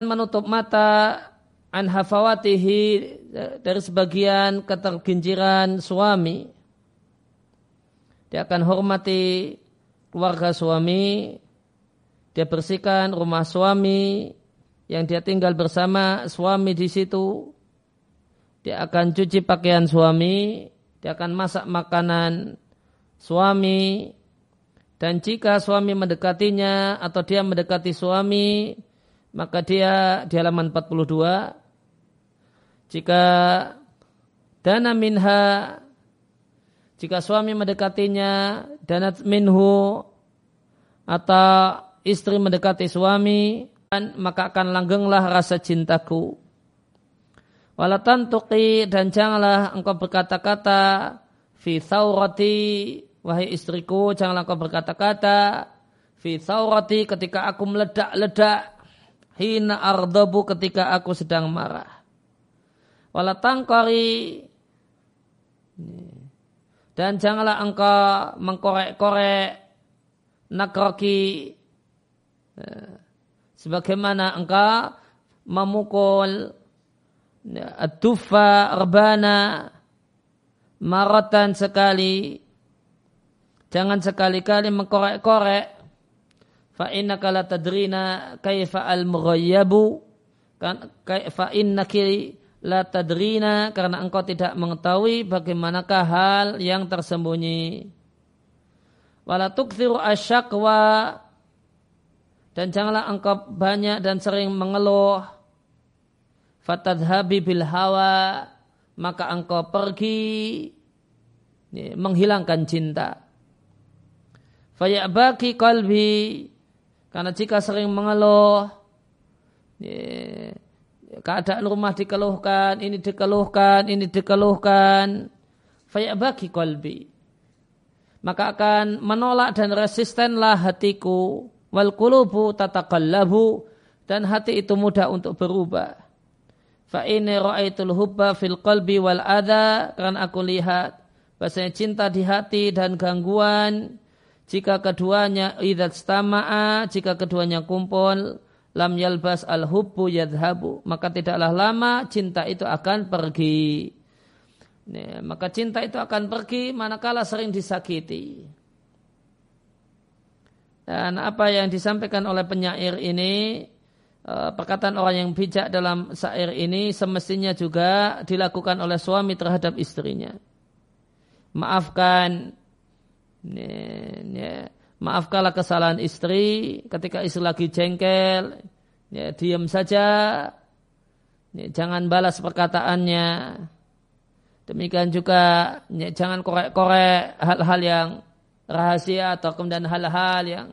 menutup mata an hafawatihi dari sebagian keterginciran suami. Dia akan hormati keluarga suami, dia bersihkan rumah suami yang dia tinggal bersama suami di situ. Dia akan cuci pakaian suami, dia akan masak makanan suami, dan jika suami mendekatinya atau dia mendekati suami, maka dia di halaman 42 jika dana minha jika suami mendekatinya dana minhu atau istri mendekati suami maka akan langgenglah rasa cintaku. Walatan tuqi dan janganlah engkau berkata-kata fi thawrati wahai istriku janganlah engkau berkata-kata fi thawrati ketika aku meledak-ledak hina ardabu ketika aku sedang marah. Wala tangkari dan janganlah engkau mengkorek-korek nakroki eh, sebagaimana engkau memukul adufa rebana maratan sekali jangan sekali-kali mengkorek-korek fa innaka la tadrina kaifa al mughayyabu kan fa innaki la tadrina karena engkau tidak mengetahui bagaimanakah hal yang tersembunyi. Wala tukthiru asyakwa. Dan janganlah engkau banyak dan sering mengeluh. Fatadhabi bil hawa. Maka engkau pergi menghilangkan cinta. Fayabaki qalbi karena jika sering mengeluh, ya, keadaan rumah dikeluhkan, ini dikeluhkan, ini dikeluhkan, bagi kolbi. Maka akan menolak dan resistenlah hatiku. Wal kulubu tatakallabu. Dan hati itu mudah untuk berubah. Fa ini ra'aitul hubba fil qalbi wal adha. Karena aku lihat bahasanya cinta di hati dan gangguan jika keduanya idat stama'a, jika keduanya kumpul, lam yalbas al hubbu yadhabu. Maka tidaklah lama cinta itu akan pergi. Nih, maka cinta itu akan pergi manakala sering disakiti. Dan apa yang disampaikan oleh penyair ini, eh, perkataan orang yang bijak dalam syair ini semestinya juga dilakukan oleh suami terhadap istrinya. Maafkan ya, maafkanlah kesalahan istri ketika istri lagi jengkel, ya, diam saja, ya, jangan balas perkataannya. Demikian juga ya, jangan korek-korek hal-hal yang rahasia atau kemudian hal-hal yang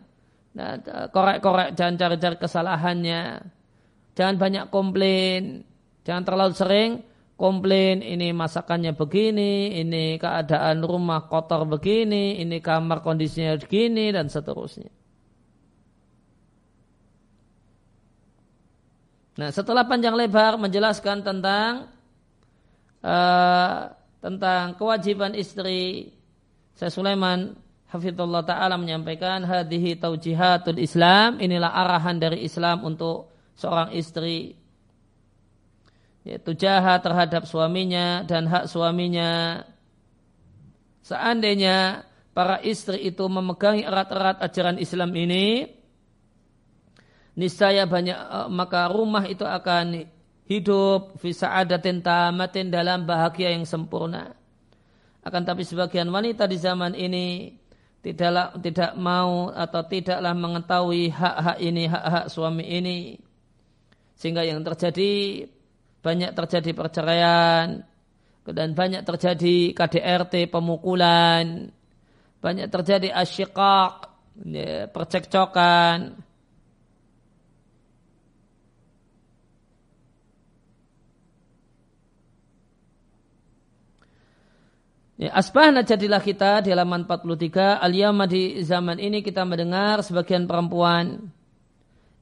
nah, korek-korek jangan cari-cari kesalahannya. Jangan banyak komplain, jangan terlalu sering komplain ini masakannya begini, ini keadaan rumah kotor begini, ini kamar kondisinya begini dan seterusnya. Nah, setelah panjang lebar menjelaskan tentang uh, tentang kewajiban istri, saya Sulaiman Hafizullah Ta'ala menyampaikan hadihi taujihatul Islam, inilah arahan dari Islam untuk seorang istri yaitu jahat terhadap suaminya dan hak suaminya. Seandainya para istri itu memegangi erat-erat ajaran Islam ini, niscaya banyak eh, maka rumah itu akan hidup bisa ada tamatin dalam bahagia yang sempurna. Akan tapi sebagian wanita di zaman ini tidaklah tidak mau atau tidaklah mengetahui hak-hak ini, hak-hak suami ini. Sehingga yang terjadi banyak terjadi perceraian, dan banyak terjadi KDRT pemukulan, banyak terjadi asyikak, ya, percekcokan. Ya, asbahna jadilah kita di halaman 43 al di zaman ini kita mendengar sebagian perempuan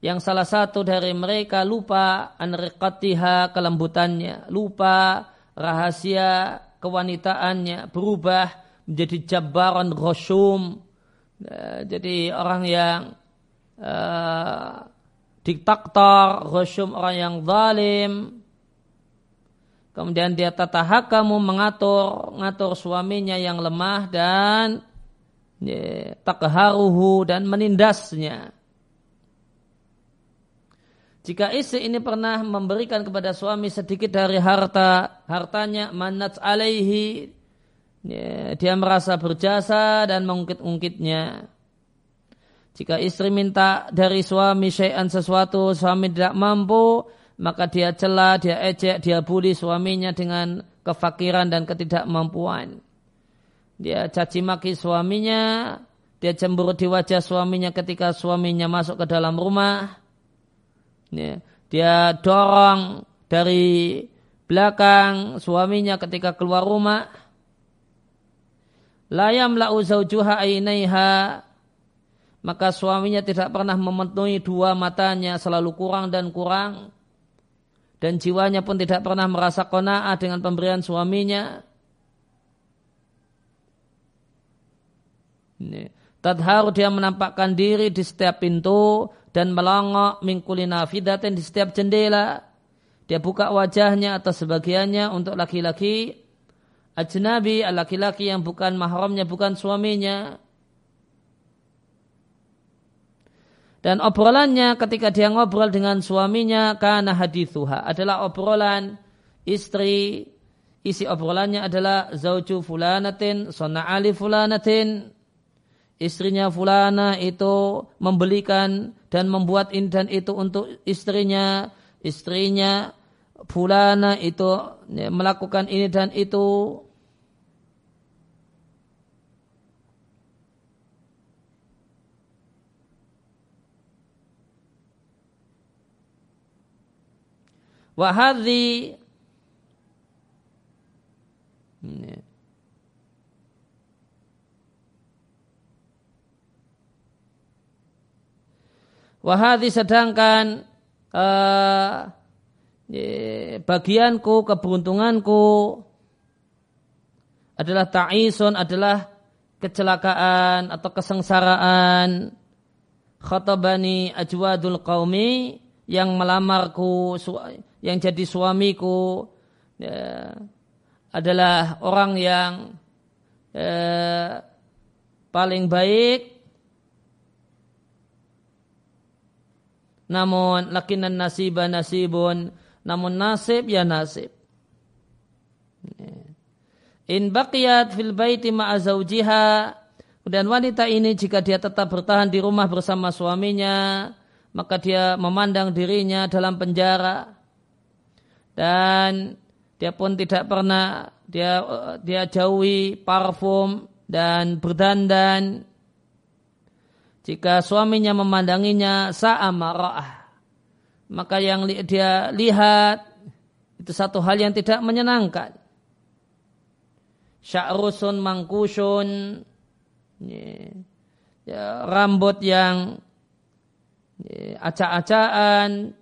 yang salah satu dari mereka lupa anriqatiha kelembutannya, lupa rahasia kewanitaannya, berubah menjadi jabaran rosyum, jadi orang yang uh, diktator, Rosyum orang yang zalim. Kemudian dia tata kamu mengatur ngatur suaminya yang lemah dan ya, takharuhu dan menindasnya. Jika istri ini pernah memberikan kepada suami sedikit dari harta, hartanya manat alaihi, ya, dia merasa berjasa dan mengungkit-ungkitnya. Jika istri minta dari suami syai'an sesuatu, suami tidak mampu, maka dia celah, dia ejek, dia bully suaminya dengan kefakiran dan ketidakmampuan. Dia caci maki suaminya, dia cemburu di wajah suaminya ketika suaminya masuk ke dalam rumah. Ya, dia dorong dari belakang suaminya ketika keluar rumah. Layam la'u zaujuha ainaiha maka suaminya tidak pernah memenuhi dua matanya selalu kurang dan kurang dan jiwanya pun tidak pernah merasa kona'ah dengan pemberian suaminya. Tadharu dia menampakkan diri di setiap pintu dan melongok mingkulina fidatin di setiap jendela. Dia buka wajahnya atau sebagiannya untuk laki-laki. Ajnabi, laki-laki yang bukan mahramnya, bukan suaminya. Dan obrolannya ketika dia ngobrol dengan suaminya karena hadithuha. Adalah obrolan istri. Isi obrolannya adalah zauju fulanatin sona ali fulanatin istrinya fulana itu membelikan dan membuat ini dan itu untuk istrinya, istrinya fulana itu ya, melakukan ini dan itu. Wahadi ya. Wahadi sedangkan uh, bagianku, keberuntunganku adalah ta'isun, adalah kecelakaan atau kesengsaraan. Khatabani ajwadul qaumi yang melamarku, yang jadi suamiku ya, adalah orang yang eh, paling baik Namun lakinan nasiba nasibun. Namun nasib ya nasib. In baqiyat fil baiti ma'a zawjiha. Dan wanita ini jika dia tetap bertahan di rumah bersama suaminya, maka dia memandang dirinya dalam penjara. Dan dia pun tidak pernah dia dia jauhi parfum dan berdandan jika suaminya memandanginya sa'amara'ah, maka yang dia lihat itu satu hal yang tidak menyenangkan. Sya'rusun mangkusun, ya, rambut yang ya, acak-acakan,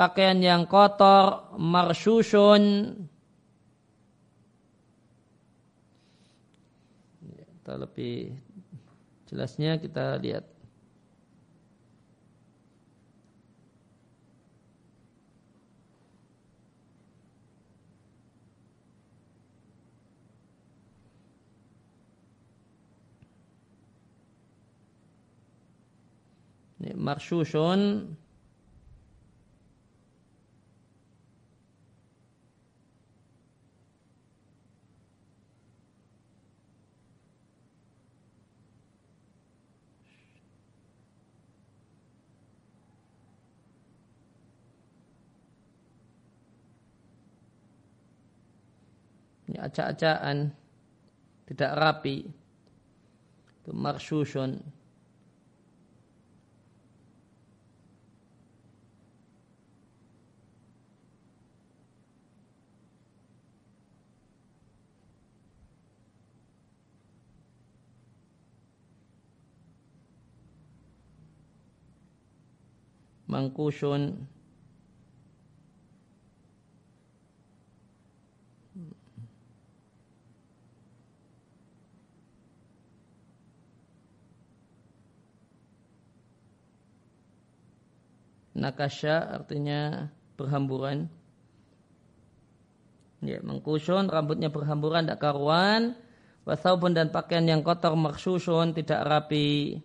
pakaian yang kotor, marsyusun, kita lebih jelasnya kita lihat marsyushun ini acak-acakan. Tidak rapi. Itu marsyushun mangkusun nakasya artinya berhamburan. Ya, mengkusun rambutnya berhamburan tidak karuan. Wasaubun dan pakaian yang kotor maksusun tidak rapi.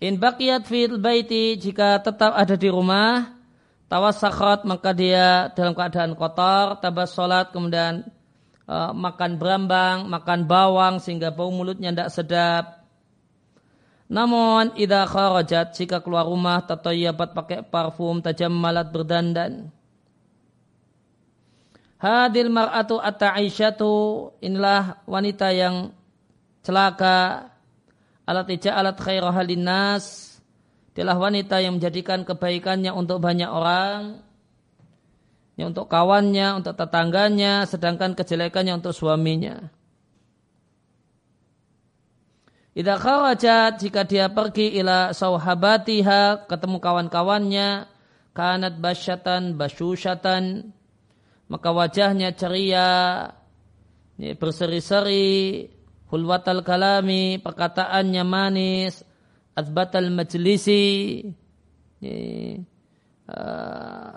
In baqiyat fil baiti jika tetap ada di rumah tawasakhat maka dia dalam keadaan kotor tabas salat kemudian uh, makan berambang makan bawang sehingga bau mulutnya tidak sedap. Namun idza kharajat jika keluar rumah tatoyabat pakai parfum tajammalat berdandan. Hadil mar'atu at-ta'isyatu inilah wanita yang celaka alat alat khairaha linnas Dialah wanita yang menjadikan kebaikannya untuk banyak orang ya, untuk kawannya, untuk tetangganya, sedangkan kejelekannya untuk suaminya. Idza kharajat jika dia pergi ila sauhabatiha ketemu kawan-kawannya kanat basyatan basyusyatan maka wajahnya ceria, berseri-seri, hulwatal kalami, perkataannya manis, azbatal majlisi, uh,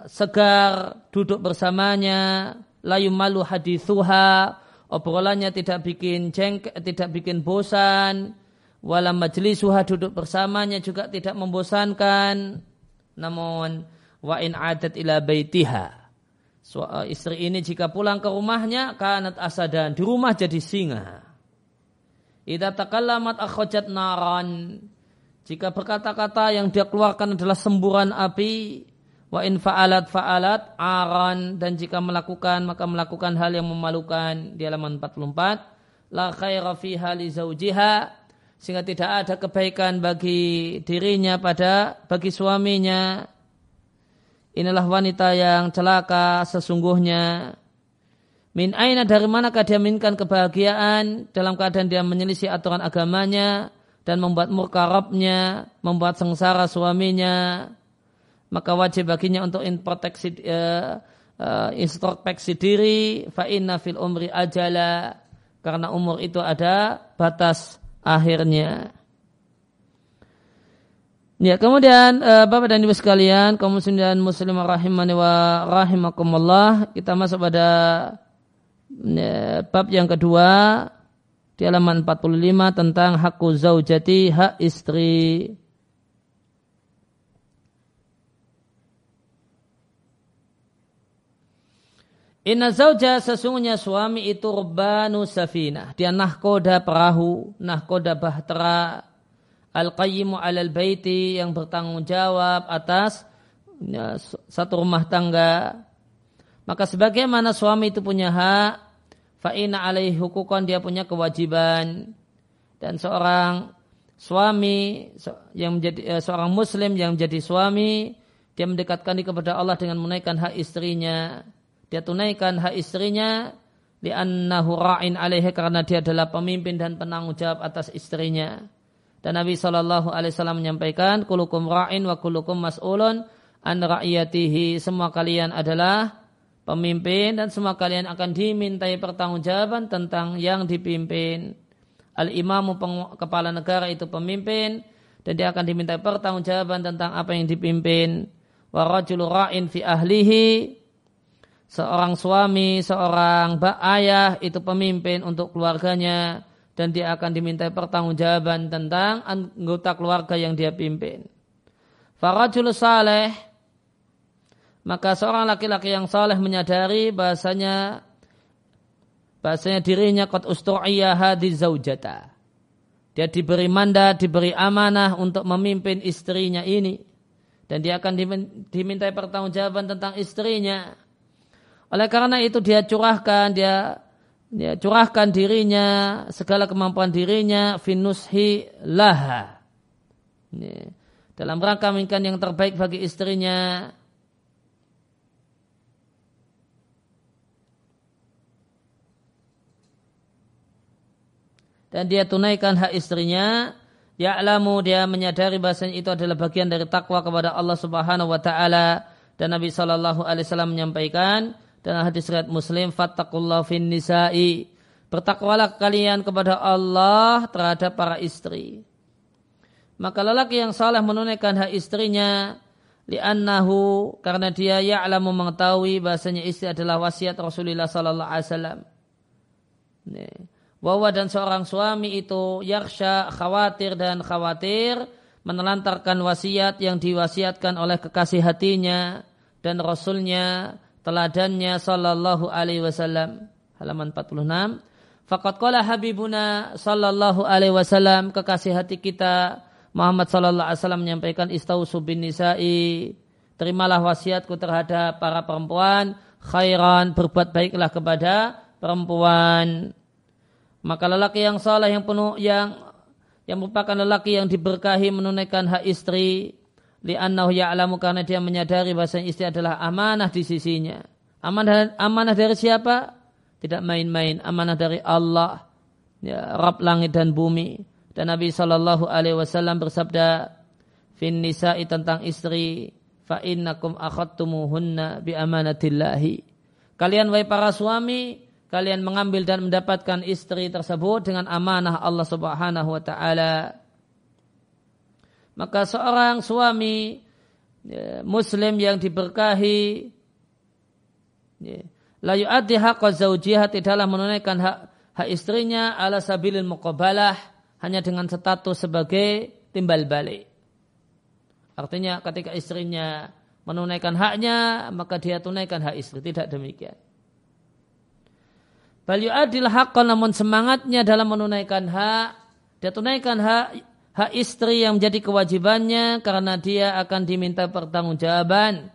segar duduk bersamanya, layu malu hadithuha, obrolannya tidak bikin jengk, tidak bikin bosan, wala majlisuha duduk bersamanya juga tidak membosankan, namun wa in adat ila baitiha Eh, istri ini jika pulang ke rumahnya kanat asadan di rumah jadi singa. Ida takallamat akhojat naran. Jika berkata-kata yang dia keluarkan adalah semburan api, wa in fa'alat fa'alat aran dan jika melakukan maka melakukan hal yang memalukan di halaman 44 la khaira fiha li zaujiha sehingga tidak ada kebaikan bagi dirinya pada bagi suaminya Inilah wanita yang celaka sesungguhnya. Min aina dari manakah dia minkan kebahagiaan dalam keadaan dia menyelisih aturan agamanya dan membuat murka Rabbnya, membuat sengsara suaminya, maka wajib baginya untuk introspeksi uh, uh, diri fa inna fil umri ajala karena umur itu ada batas akhirnya. Ya, kemudian uh, Bapak dan Ibu sekalian, kaum muslim dan muslimah rahimani wa rahimakumullah, kita masuk pada bab yang kedua di halaman 45 tentang hakku zaujati, hak istri. Inna zauja sesungguhnya suami itu rubbanu safinah. Dia nahkoda perahu, nahkoda bahtera, Al-Qayyimu alal baiti yang bertanggung jawab atas ya, satu rumah tangga. Maka sebagaimana suami itu punya hak, fa'ina alaihi hukukon dia punya kewajiban. Dan seorang suami yang menjadi eh, seorang muslim yang menjadi suami, dia mendekatkan diri kepada Allah dengan menaikkan hak istrinya. Dia tunaikan hak istrinya li'annahu ra'in alaihi karena dia adalah pemimpin dan penanggung jawab atas istrinya. Dan Nabi Shallallahu Alaihi Wasallam menyampaikan, kulukum ra'in wa kulukum mas'ulun an ra'iyatihi. Semua kalian adalah pemimpin dan semua kalian akan dimintai pertanggungjawaban tentang yang dipimpin. Al-imamu kepala negara itu pemimpin dan dia akan dimintai pertanggungjawaban tentang apa yang dipimpin. Wa ra'in fi ahlihi seorang suami, seorang ayah itu pemimpin untuk keluarganya dan dia akan dimintai pertanggungjawaban tentang anggota keluarga yang dia pimpin. Farajul saleh maka seorang laki-laki yang saleh menyadari bahasanya bahasanya dirinya kot ustu'iyya hadi zaujata. Dia diberi mandat, diberi amanah untuk memimpin istrinya ini. Dan dia akan dimintai pertanggungjawaban tentang istrinya. Oleh karena itu dia curahkan, dia ya, curahkan dirinya, segala kemampuan dirinya, finushi laha. Ya, dalam rangka menginginkan yang terbaik bagi istrinya. Dan dia tunaikan hak istrinya, Ya'lamu dia menyadari bahasanya itu adalah bagian dari takwa kepada Allah Subhanahu wa taala. Dan Nabi sallallahu alaihi wasallam menyampaikan dalam hadis riwayat Muslim fattaqullah fin nisa'i. Bertakwalah kalian kepada Allah terhadap para istri. Maka lelaki yang salah menunaikan hak istrinya li'annahu karena dia ya'lamu mengetahui bahasanya istri adalah wasiat Rasulullah sallallahu alaihi wasallam. Wawa dan seorang suami itu yaksha khawatir dan khawatir menelantarkan wasiat yang diwasiatkan oleh kekasih hatinya dan Rasulnya teladannya sallallahu alaihi wasallam. Halaman 46 Fakat qala Habibuna sallallahu alaihi wasallam kekasih hati kita Muhammad sallallahu alaihi wasallam menyampaikan istausu bin nisa'i. Terimalah wasiatku terhadap para perempuan khairan berbuat baiklah kepada perempuan maka lelaki yang salah yang penuh yang yang merupakan lelaki yang diberkahi menunaikan hak istri li'annahu ya'lamu karena dia menyadari bahasa istri adalah amanah di sisinya. Amanah amanah dari siapa? Tidak main-main amanah dari Allah ya Rabb langit dan bumi. Dan Nabi Shallallahu Alaihi Wasallam bersabda fin nisa'i tentang istri fa innakum akhadtumuhunna bi amanatillahi. Kalian wahai para suami kalian mengambil dan mendapatkan istri tersebut dengan amanah Allah Subhanahu wa taala maka seorang suami ya, muslim yang diberkahi ya, la yu'addi haqqa tidaklah menunaikan hak hak istrinya ala sabilil muqabalah hanya dengan status sebagai timbal balik. Artinya ketika istrinya menunaikan haknya, maka dia tunaikan hak istri. Tidak demikian. Bal yu'adil haqqa namun semangatnya dalam menunaikan hak, dia tunaikan hak hak istri yang menjadi kewajibannya karena dia akan diminta pertanggungjawaban.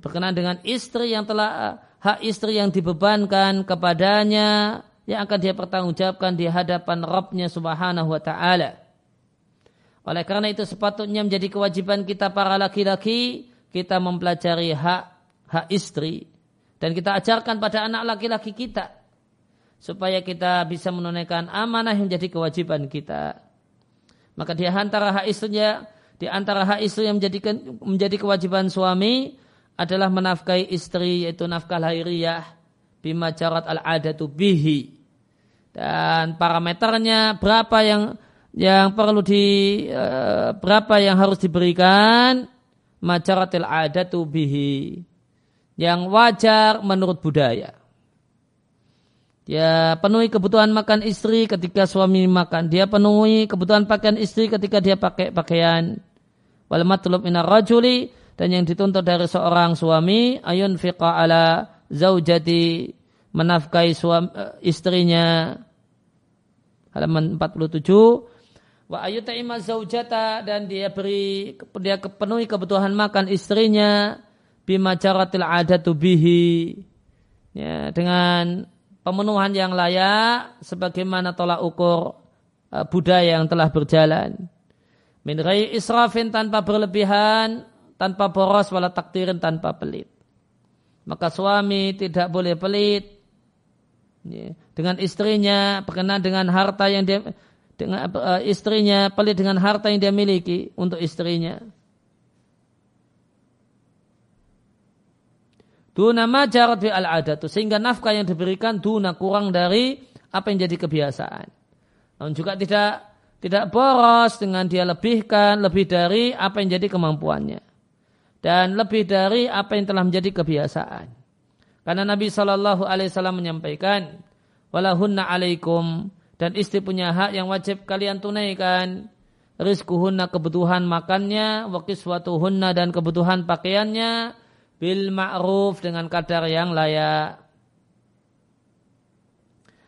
Berkenaan dengan istri yang telah hak istri yang dibebankan kepadanya yang akan dia pertanggungjawabkan di hadapan Rabbnya subhanahu wa ta'ala. Oleh karena itu sepatutnya menjadi kewajiban kita para laki-laki kita mempelajari hak hak istri. Dan kita ajarkan pada anak laki-laki kita supaya kita bisa menunaikan amanah yang menjadi kewajiban kita. Maka di antara hak istrinya, di antara hak istri yang menjadi menjadi kewajiban suami adalah menafkahi istri yaitu nafkah lahiriah bima jarat al adatu bihi. Dan parameternya berapa yang yang perlu di uh, berapa yang harus diberikan? Majaratil adatu bihi. Yang wajar menurut budaya dia penuhi kebutuhan makan istri ketika suami makan. Dia penuhi kebutuhan pakaian istri ketika dia pakai pakaian. Wal matlub minar rajuli dan yang dituntut dari seorang suami ayun fiqa ala zaujati menafkahi suami, eh, istrinya. Halaman 47 wa ayuta'ima zaujata dan dia beri dia penuhi kebutuhan makan istrinya bima caratil adatu bihi. Ya, dengan pemenuhan yang layak sebagaimana tolak ukur uh, budaya yang telah berjalan min israfin tanpa berlebihan tanpa boros wala takdirin tanpa pelit. Maka suami tidak boleh pelit ya, dengan istrinya berkenan dengan harta yang dia dengan uh, istrinya pelit dengan harta yang dia miliki untuk istrinya. Duna majarat bi al adatu sehingga nafkah yang diberikan duna kurang dari apa yang jadi kebiasaan. Namun juga tidak tidak boros dengan dia lebihkan lebih dari apa yang jadi kemampuannya dan lebih dari apa yang telah menjadi kebiasaan. Karena Nabi Shallallahu Alaihi Wasallam menyampaikan, walahunna alaikum dan istri punya hak yang wajib kalian tunaikan. Rizkuhunna kebutuhan makannya, suatu hunna dan kebutuhan pakaiannya, bil ma'ruf dengan kadar yang layak.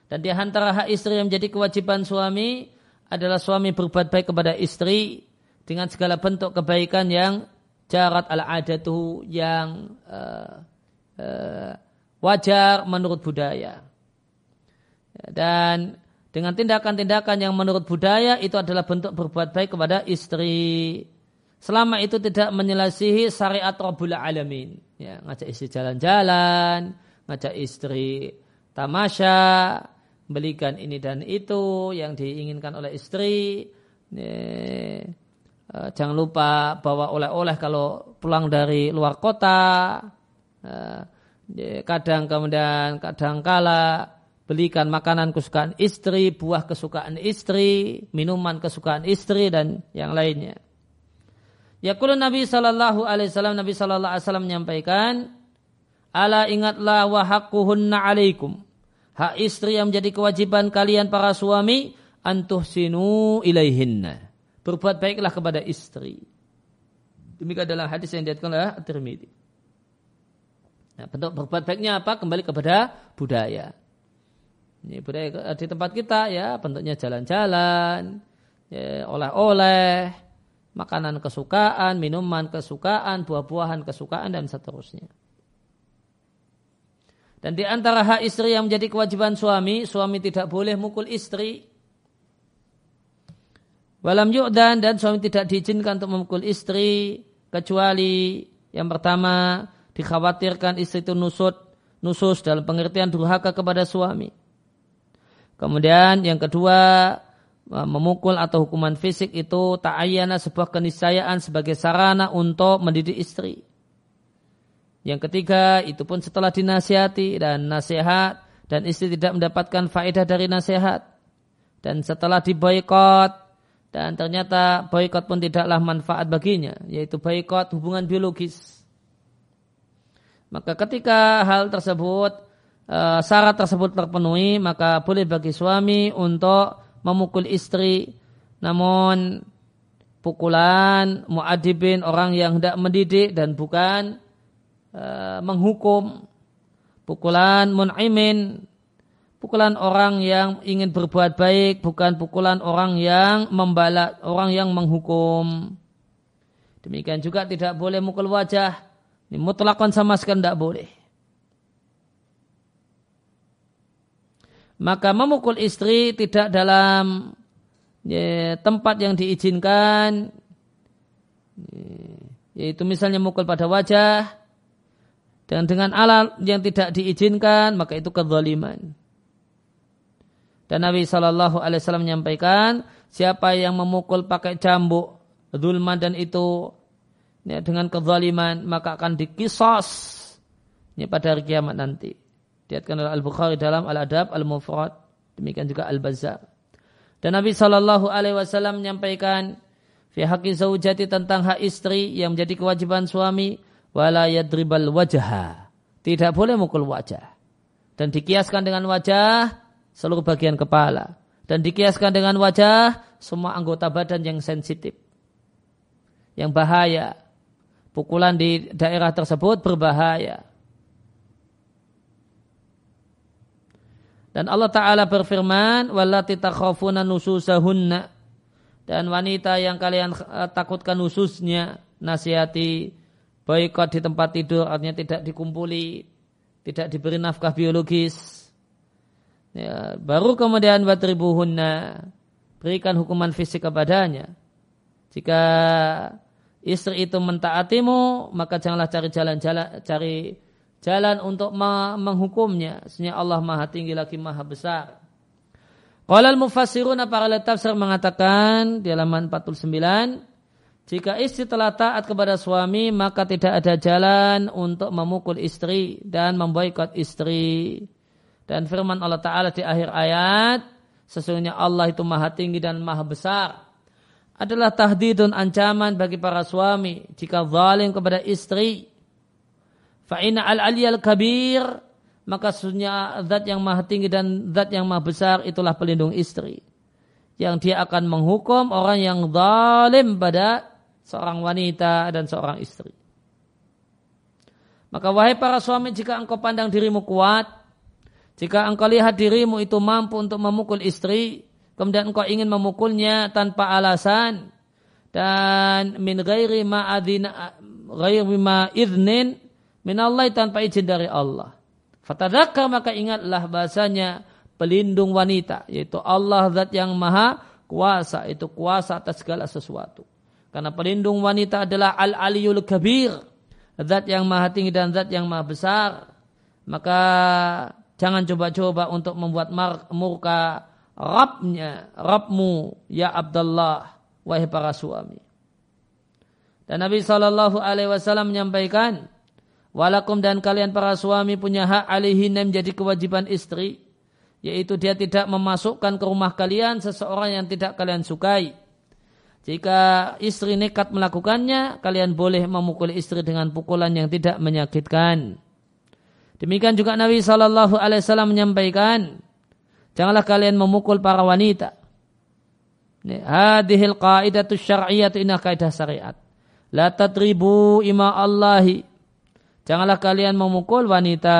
Dan di antara hak istri yang menjadi kewajiban suami adalah suami berbuat baik kepada istri dengan segala bentuk kebaikan yang jarat al-adatu yang uh, uh, wajar menurut budaya. Dan dengan tindakan-tindakan yang menurut budaya itu adalah bentuk berbuat baik kepada istri. Selama itu tidak menyelasihi syariat Rabbul Alamin. Ya, ngajak istri jalan-jalan, ngajak istri tamasya, belikan ini dan itu yang diinginkan oleh istri. Ya, Eh, jangan lupa bawa oleh-oleh kalau pulang dari luar kota. Eh, kadang kemudian kadang kala belikan makanan kesukaan istri, buah kesukaan istri, minuman kesukaan istri dan yang lainnya. Yaqulu Nabi sallallahu alaihi wasallam Nabi sallallahu alaihi wasallam menyampaikan Ala ingatlah wa haqquhunna alaikum. Hak istri yang menjadi kewajiban kalian para suami antuh sinu ilaihinna. Berbuat baiklah kepada istri. Demikian adalah hadis yang diatkan oleh At-Tirmidzi. Nah, bentuk berbuat baiknya apa? Kembali kepada budaya. Ini budaya di tempat kita ya bentuknya jalan-jalan, ya, oleh-oleh, makanan kesukaan, minuman kesukaan, buah-buahan kesukaan dan seterusnya. Dan di antara hak istri yang menjadi kewajiban suami, suami tidak boleh mukul istri. Walam yu'dan dan suami tidak diizinkan untuk memukul istri kecuali yang pertama dikhawatirkan istri itu nusut nusus dalam pengertian durhaka kepada suami. Kemudian yang kedua memukul atau hukuman fisik itu ta'ayyana sebuah keniscayaan sebagai sarana untuk mendidik istri. Yang ketiga itu pun setelah dinasihati dan nasihat dan istri tidak mendapatkan faedah dari nasihat dan setelah diboykot dan ternyata boykot pun tidaklah manfaat baginya yaitu boykot hubungan biologis. Maka ketika hal tersebut uh, syarat tersebut terpenuhi, maka boleh bagi suami untuk memukul istri. Namun pukulan muadibin orang yang tidak mendidik dan bukan uh, menghukum. Pukulan mun'imin pukulan orang yang ingin berbuat baik bukan pukulan orang yang membalak orang yang menghukum. Demikian juga tidak boleh mukul wajah. Ini mutlakkan sama sekali tidak boleh. Maka memukul istri tidak dalam ya, tempat yang diizinkan yaitu misalnya mukul pada wajah dan dengan alat yang tidak diizinkan maka itu kezaliman. Dan Nabi Wasallam menyampaikan siapa yang memukul pakai cambuk zulman dan itu ya, dengan kezaliman maka akan dikisos ya, pada hari kiamat nanti. Diatkan oleh Al-Bukhari dalam Al-Adab Al-Mufrad. Demikian juga Al-Bazzar. Dan Nabi Shallallahu Alaihi Wasallam menyampaikan fi haqqi zaujati tentang hak istri yang menjadi kewajiban suami wala yadribal wajah. Tidak boleh mukul wajah. Dan dikiaskan dengan wajah seluruh bagian kepala. Dan dikiaskan dengan wajah semua anggota badan yang sensitif. Yang bahaya. Pukulan di daerah tersebut berbahaya. Dan Allah Ta'ala berfirman, Dan wanita yang kalian eh, takutkan khususnya, nasihati, boykot di tempat tidur, artinya tidak dikumpuli, tidak diberi nafkah biologis. Ya, baru kemudian batribuhunna, berikan hukuman fisik kepadanya. Jika istri itu mentaatimu, maka janganlah cari jalan-jalan, cari jalan untuk menghukumnya. Sebenarnya Allah maha tinggi lagi maha besar. Qalal mufassiruna para tafsir mengatakan di halaman 49 jika istri telah taat kepada suami maka tidak ada jalan untuk memukul istri dan memboikot istri. Dan firman Allah Ta'ala di akhir ayat sesungguhnya Allah itu maha tinggi dan maha besar adalah tahdidun ancaman bagi para suami jika zalim kepada istri Fa'ina al-aliyal kabir maka sesungguhnya zat yang maha tinggi dan zat yang maha besar itulah pelindung istri. Yang dia akan menghukum orang yang zalim pada seorang wanita dan seorang istri. Maka wahai para suami jika engkau pandang dirimu kuat, jika engkau lihat dirimu itu mampu untuk memukul istri, kemudian engkau ingin memukulnya tanpa alasan dan min ghairi ma adina ghairi ma idnin minallah tanpa izin dari Allah. Fatadakar maka ingatlah bahasanya pelindung wanita yaitu Allah zat yang maha kuasa itu kuasa atas segala sesuatu. Karena pelindung wanita adalah al-aliyul kabir zat yang maha tinggi dan zat yang maha besar. Maka jangan coba-coba untuk membuat murka Rabnya, Rabmu, ya Abdullah, wahai para suami. Dan Nabi Shallallahu Alaihi Wasallam menyampaikan, Walakum dan kalian para suami punya hak alihina menjadi kewajiban istri. Yaitu dia tidak memasukkan ke rumah kalian seseorang yang tidak kalian sukai. Jika istri nekat melakukannya, kalian boleh memukul istri dengan pukulan yang tidak menyakitkan. Demikian juga Nabi Wasallam menyampaikan, janganlah kalian memukul para wanita. Hadihil qaidatu syar'iyatu inah kaidah syariat. La tadribu ima Allahi. Janganlah kalian memukul wanita.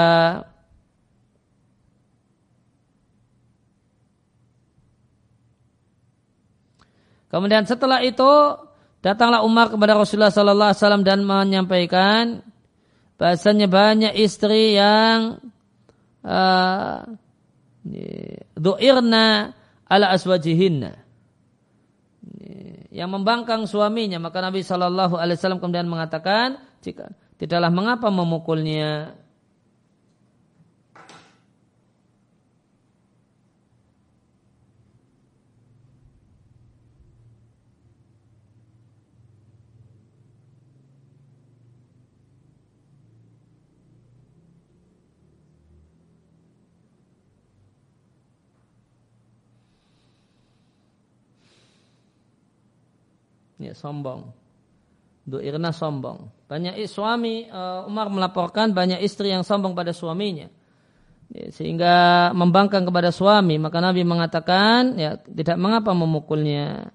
Kemudian setelah itu datanglah Umar kepada Rasulullah Sallallahu Alaihi Wasallam dan menyampaikan bahasanya banyak istri yang uh, ala aswajihinna yang membangkang suaminya maka Nabi Shallallahu Alaihi Wasallam kemudian mengatakan jika tidaklah mengapa memukulnya ya sombong. Du'irna sombong. Banyak suami uh, Umar melaporkan banyak istri yang sombong pada suaminya. Ya, sehingga membangkang kepada suami, maka Nabi mengatakan ya tidak mengapa memukulnya.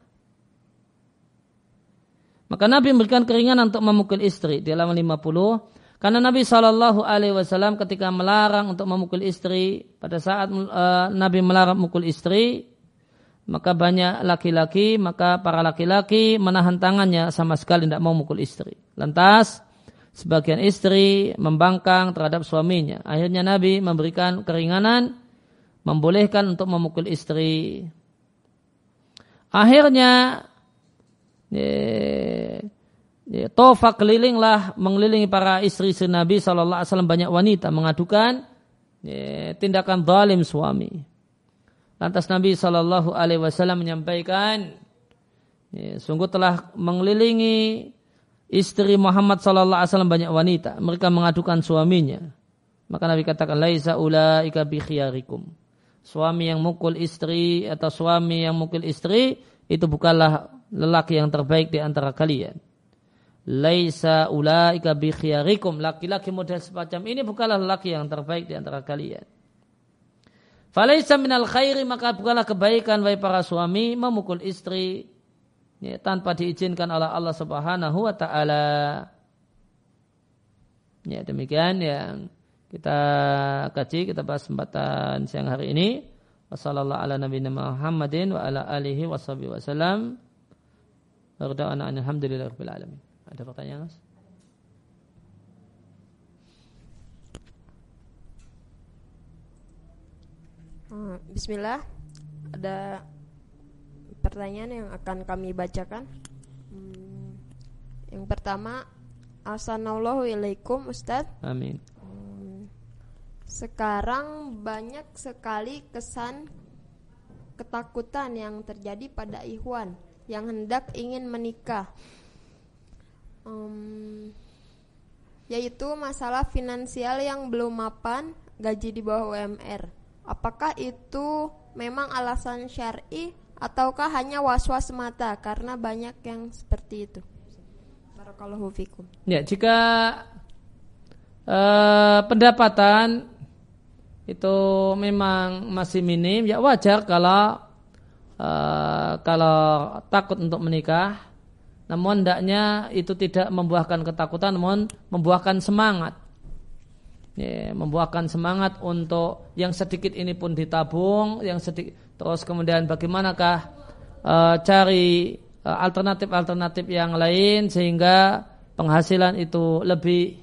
Maka Nabi memberikan keringanan untuk memukul istri di halaman 50 karena Nabi Wasallam ketika melarang untuk memukul istri pada saat uh, Nabi melarang memukul istri maka banyak laki-laki, maka para laki-laki menahan tangannya sama sekali tidak mau mukul istri. Lantas, sebagian istri membangkang terhadap suaminya. Akhirnya Nabi memberikan keringanan, membolehkan untuk memukul istri. Akhirnya, ye, ye, tofa kelilinglah mengelilingi para istri Nabi SAW banyak wanita mengadukan ye, tindakan zalim suami. Lantas Nabi Shallallahu Alaihi Wasallam menyampaikan, ya, sungguh telah mengelilingi istri Muhammad Shallallahu Alaihi Wasallam banyak wanita. Mereka mengadukan suaminya. Maka Nabi katakan, Laisa ulaika bi khiyarikum. Suami yang mukul istri atau suami yang mukul istri itu bukanlah lelaki yang terbaik di antara kalian. Laisa ulaika bi khiyarikum. Laki-laki model semacam ini bukanlah lelaki yang terbaik di antara kalian. Falaisa minal khairi maka bukanlah kebaikan bagi para suami memukul istri ya, tanpa diizinkan oleh Allah Subhanahu wa taala. Ya demikian yang kita kaji kita bahas kesempatan siang hari ini. Wassalamualaikum ala nabiyina Muhammadin wa ala alihi wasallam. Ada pertanyaan? Mas? Hmm, bismillah, ada pertanyaan yang akan kami bacakan. Hmm, yang pertama, Assalamualaikum Ustadz. Amin. Hmm, sekarang banyak sekali kesan ketakutan yang terjadi pada Ikhwan yang hendak ingin menikah. Um, yaitu masalah finansial yang belum mapan, gaji di bawah UMR Apakah itu memang alasan syar'i ataukah hanya was-was semata karena banyak yang seperti itu? Barakallahu fikum. Ya, jika uh, pendapatan itu memang masih minim, ya wajar kalau uh, kalau takut untuk menikah. Namun hendaknya itu tidak membuahkan ketakutan, namun membuahkan semangat ya, membuahkan semangat untuk yang sedikit ini pun ditabung, yang sedikit terus kemudian bagaimanakah uh, cari uh, alternatif-alternatif yang lain sehingga penghasilan itu lebih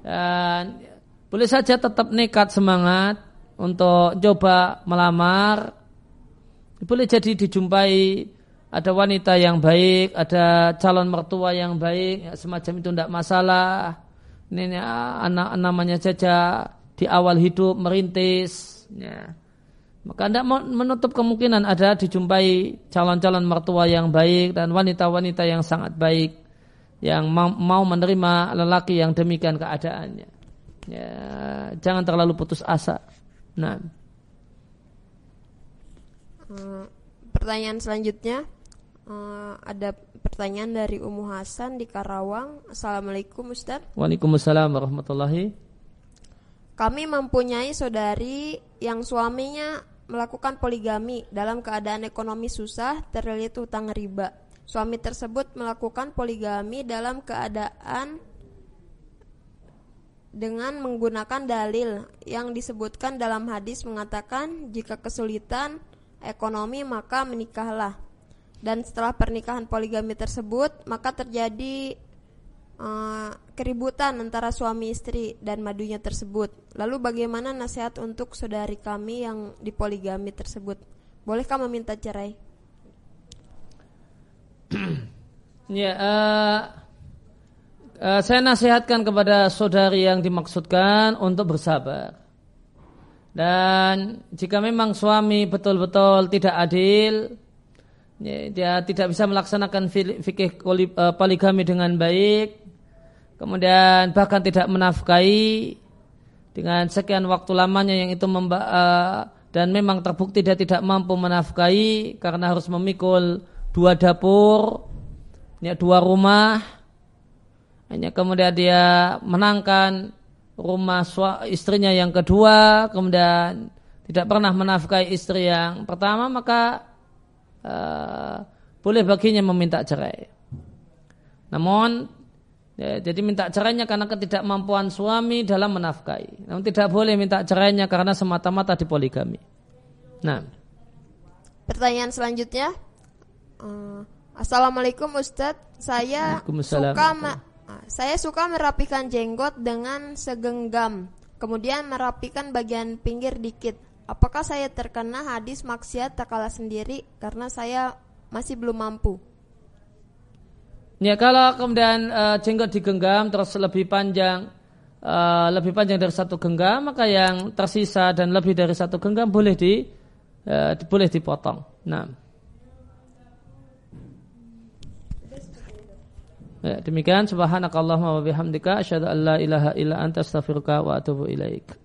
dan boleh saja tetap nekat semangat untuk coba melamar. Boleh jadi dijumpai ada wanita yang baik, ada calon mertua yang baik, ya, semacam itu tidak masalah ini anak namanya saja di awal hidup merintis ya. maka tidak menutup kemungkinan ada dijumpai calon-calon mertua yang baik dan wanita-wanita yang sangat baik yang mau menerima lelaki yang demikian keadaannya. Ya, jangan terlalu putus asa. Nah. Hmm, pertanyaan selanjutnya Uh, ada pertanyaan dari Umu Hasan di Karawang. Assalamualaikum Ustaz. Waalaikumsalam warahmatullahi. Kami mempunyai saudari yang suaminya melakukan poligami dalam keadaan ekonomi susah terlilit utang riba. Suami tersebut melakukan poligami dalam keadaan dengan menggunakan dalil yang disebutkan dalam hadis mengatakan jika kesulitan ekonomi maka menikahlah dan setelah pernikahan poligami tersebut maka terjadi uh, keributan antara suami istri dan madunya tersebut. Lalu bagaimana nasihat untuk saudari kami yang dipoligami tersebut? Bolehkah meminta cerai? Ya uh uh, saya nasihatkan kepada saudari yang dimaksudkan untuk bersabar. Dan jika memang suami betul-betul tidak adil, dia tidak bisa melaksanakan fikih eh, poligami dengan baik, kemudian bahkan tidak menafkahi dengan sekian waktu lamanya yang itu memba uh, dan memang terbukti dia tidak mampu menafkahi karena harus memikul dua dapur, ya, dua rumah, hanya kemudian dia menangkan rumah istrinya yang kedua, kemudian tidak pernah menafkahi istri yang pertama, maka uh, boleh baginya meminta cerai. Namun ya, jadi minta cerainya karena ketidakmampuan suami dalam menafkahi. Namun tidak boleh minta cerainya karena semata-mata dipoligami. Nah, pertanyaan selanjutnya. Uh, Assalamualaikum Ustadz, saya suka saya suka merapikan jenggot dengan segenggam, kemudian merapikan bagian pinggir dikit. Apakah saya terkena hadis maksiat tak kalah sendiri karena saya masih belum mampu? Ya kalau kemudian uh, jenggot digenggam terus lebih panjang uh, lebih panjang dari satu genggam maka yang tersisa dan lebih dari satu genggam boleh di uh, boleh dipotong. Nah. Ya, demikian subhanakallahumma wa bihamdika asyhadu an la ilaha illa anta astaghfiruka wa atubu ilaik.